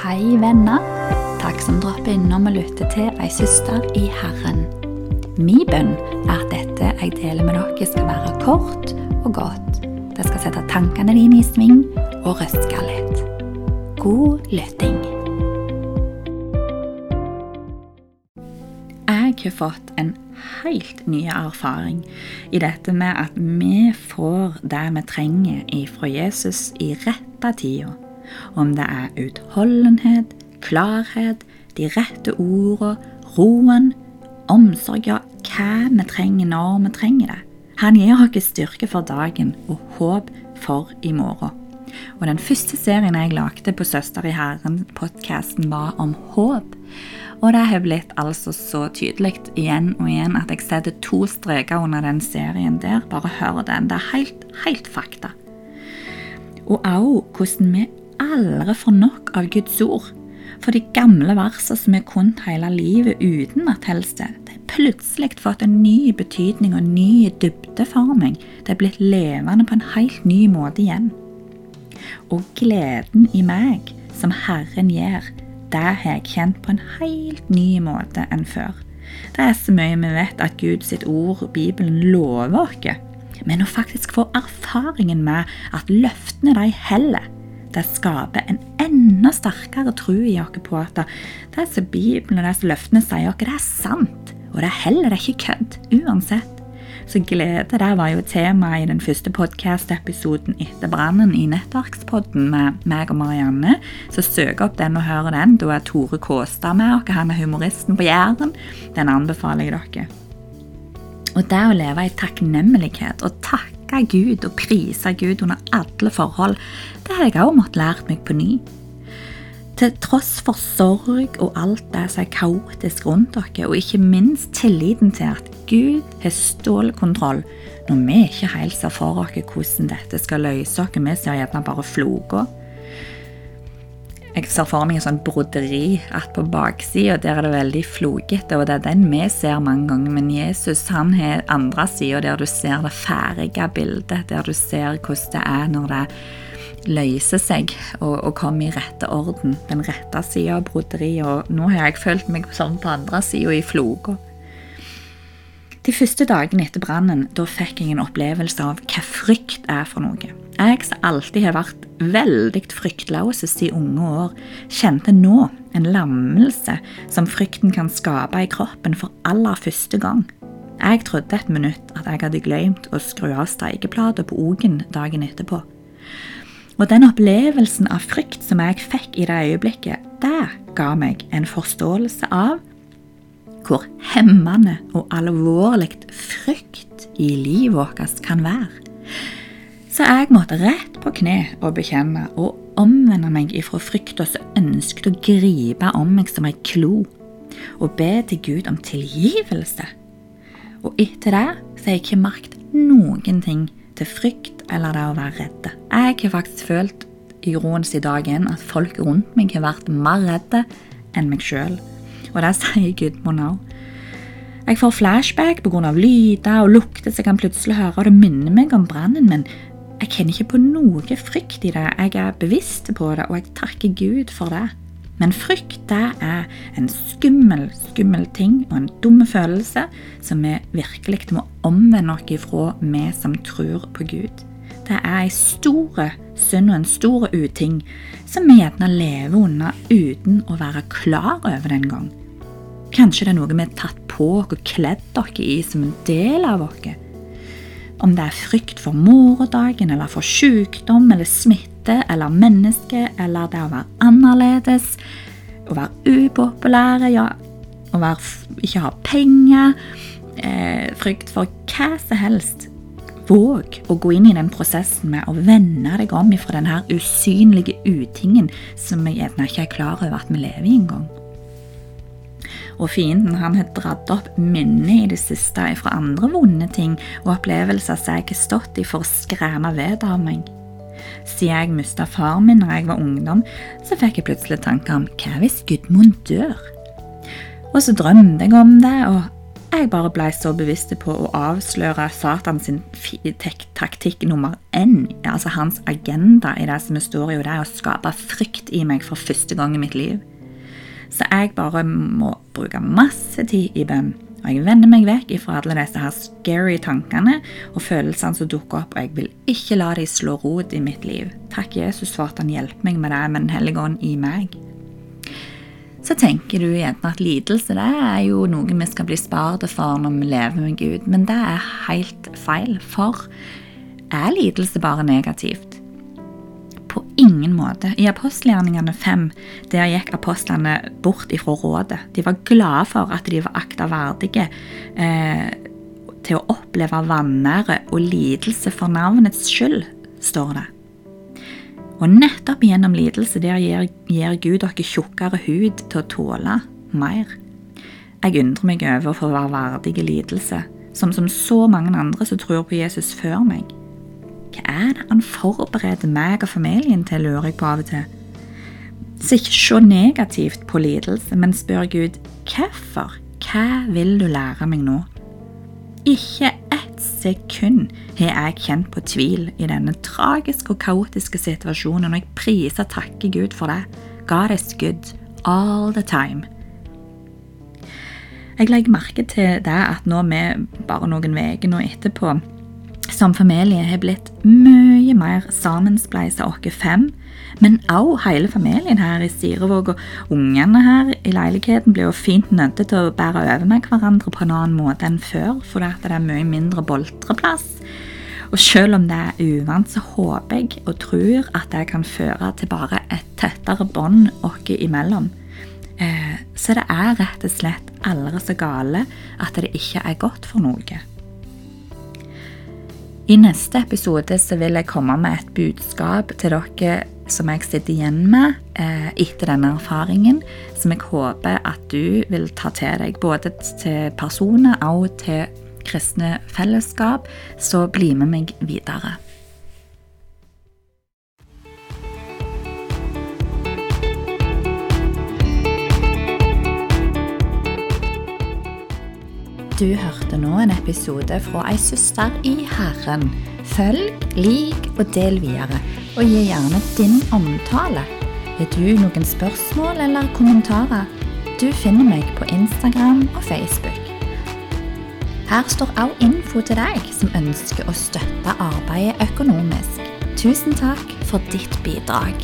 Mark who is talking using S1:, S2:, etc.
S1: Hei, venner. Takk som dropper innom og lytter til ei søster i Herren. Min bønn er at dette jeg deler med dere, skal være kort og godt. Det skal sette tankene dine i sving og røske litt. God lytting. Jeg har fått en helt ny erfaring i dette med at vi får det vi trenger ifra Jesus i rette tida. Om det er utholdenhet, klarhet, de rette ordene, roen, omsorg, ja, hva vi trenger når vi trenger det. Han gir oss styrke for dagen og håp for i morgen. Og Den første serien jeg lagde på Søster i Herren-podkasten, var om håp. Og det har blitt altså så tydelig igjen og igjen at jeg setter to streker under den serien der. Bare hør den. Det er helt, helt fakta. Og òg hvordan vi aldri får nok av Guds ord. For de gamle versene som er kunnet hele livet uten at helst det har plutselig fått en ny betydning og en ny dybdeforming. Det er blitt levende på en helt ny måte igjen. Og gleden i meg, som Herren gjør, det har jeg kjent på en helt ny måte enn før. Det er så mye vi vet at Guds ord, og Bibelen, lover oss. Men å faktisk få erfaringen med at løftene de heller, det skaper en enda sterkere tro i oss på at det som Bibelen og som løftene sier oss, det er sant. Og det er heller ikke kødd, uansett. Så glede det var jo temaet i den første podkast-episoden etter brannen i Nettverkspodden med meg og Marianne. Så søk opp den og hør den. Da er Tore Kåstad med oss. Han er humoristen på Jæren. Den anbefaler jeg dere. Og det å leve i takknemlighet og takke Gud og prise Gud under alle forhold, det har jeg også måttet lære meg på ny. Til tross for sorg og alt det som er kaotisk rundt dere, og ikke minst tilliten til at Gud har stålkontroll når vi ikke helt ser for oss hvordan dette skal løse oss, vi ser gjerne bare floker. Jeg ser for meg en sånn broderi at på baksida der er det veldig flogete, og det er den vi ser mange ganger. Men Jesus han har andre sida der du ser det ferdige bildet, der du ser hvordan det er når det løser seg og, og kommer i rette orden. Den rette sida av broderiet. Og nå har jeg følt meg sånn på andre sida i floka. De første dagene etter brannen da fikk jeg en opplevelse av hva frykt er for noe. Jeg som alltid har vært veldig fryktløs i unge år, kjente nå en lammelse som frykten kan skape i kroppen for aller første gang. Jeg trodde et minutt at jeg hadde glemt å skru av steikeplata på ogen dagen etterpå. Og den opplevelsen av frykt som jeg fikk i det øyeblikket, det ga meg en forståelse av hvor hemmende og alvorlig frykt i livet vårt kan være. Så jeg måtte rett på kne og bekjenne og omvende meg ifra frykt og så ønsket å gripe om meg som ei klo, og be til Gud om tilgivelse. Og etter det så har jeg ikke merket noen ting til frykt eller det å være redde. Jeg har faktisk følt i roens i dag igjen at folk rundt meg har vært mer redde enn meg sjøl. Og det sier Gudmund òg. Jeg får flashback pga. lyder og lukter som jeg kan plutselig høre, og det minner meg om brannen, men jeg kjenner ikke på noe frykt i det. Jeg er bevisst på det, og jeg takker Gud for det. Men frykt det er en skummel, skummel ting og en dum følelse som vi virkelig må omvende oss ifra, vi som tror på Gud. Det er en stor synd og en stor uting som vi gjerne lever under uten å være klar over det engang. Kanskje det er noe vi har tatt på og kledd oss i som en del av oss. Om det er frykt for morgendagen, eller for sykdom eller smitte eller menneske, eller det å være annerledes, å være upopulære, ja, å være, ikke ha penger, eh, frykt for hva som helst. Våg å gå inn i den prosessen med å vende deg om fra denne usynlige utingen som vi gjerne ikke er klar over at vi lever i engang. Og fienden han har dratt opp minner i det siste fra andre vonde ting og opplevelser som jeg har stått i for å skremme vettet av meg. Siden jeg mista far min da jeg var ungdom, så fikk jeg plutselig tanker om hva hvis Gudmund dør? Og så drømte jeg om det, og jeg bare ble så bevisst på å avsløre Satan sin taktikk nummer én, altså hans agenda i det som står i, det å skape frykt i meg for første gang i mitt liv. Så jeg bare må bruke masse tid i bønn. Og jeg vender meg vekk ifra alle disse her scary tankene og følelsene som dukker opp, og jeg vil ikke la de slå rot i mitt liv. Takk, Jesus, for at han hjelper meg med det med Den hellige ånd i meg. Så tenker du gjerne at lidelse det er jo noe vi skal bli spart for når vi lever med Gud, men det er helt feil. For er lidelse bare negativt? Måte. I apostelgjerningene fem der gikk apostlene bort ifra rådet. De var glade for at de var akta verdige eh, til å oppleve vanære og lidelse for navnets skyld, står det. Og nettopp gjennom lidelse der gir, gir Gud dere tjukkere hud til å tåle mer. Jeg undrer meg over for få være verdig lidelse, som som så mange andre som tror på Jesus før meg. Hva er det han forbereder meg og familien til, lurer jeg på av og til. Så ikke se negativt på lidelse, men spør Gud hvorfor. Hva vil du lære meg nå? Ikke ett sekund har jeg kjent på tvil i denne tragiske og kaotiske situasjonen, og jeg priser og takker Gud for det. God is good all the time. Jeg legger merke til det at nå vi bare noen uker nå etterpå som familie har blitt mye mer sammenspleisa, oss fem, men òg hele familien her i Sirevåg. Og ungene her i leiligheten blir jo fint nødt til å bære over med hverandre på en annen måte enn før, fordi det er mye mindre boltreplass. Og selv om det er uvant, så håper jeg og tror at det kan føre til bare et tettere bånd oss imellom. Eh, så det er rett og slett aldri så gale at det ikke er godt for noe. I neste episode så vil jeg komme med et budskap til dere som jeg sitter igjen med eh, etter denne erfaringen, som jeg håper at du vil ta til deg, både til personer og til kristne fellesskap. Så bli med meg videre. Du hørte nå en episode fra ei søster i Herren. Følg, lik og del videre, og gi gjerne din omtale. Har du noen spørsmål eller kommentarer? Du finner meg på Instagram og Facebook. Her står også info til deg som ønsker å støtte arbeidet økonomisk. Tusen takk for ditt bidrag.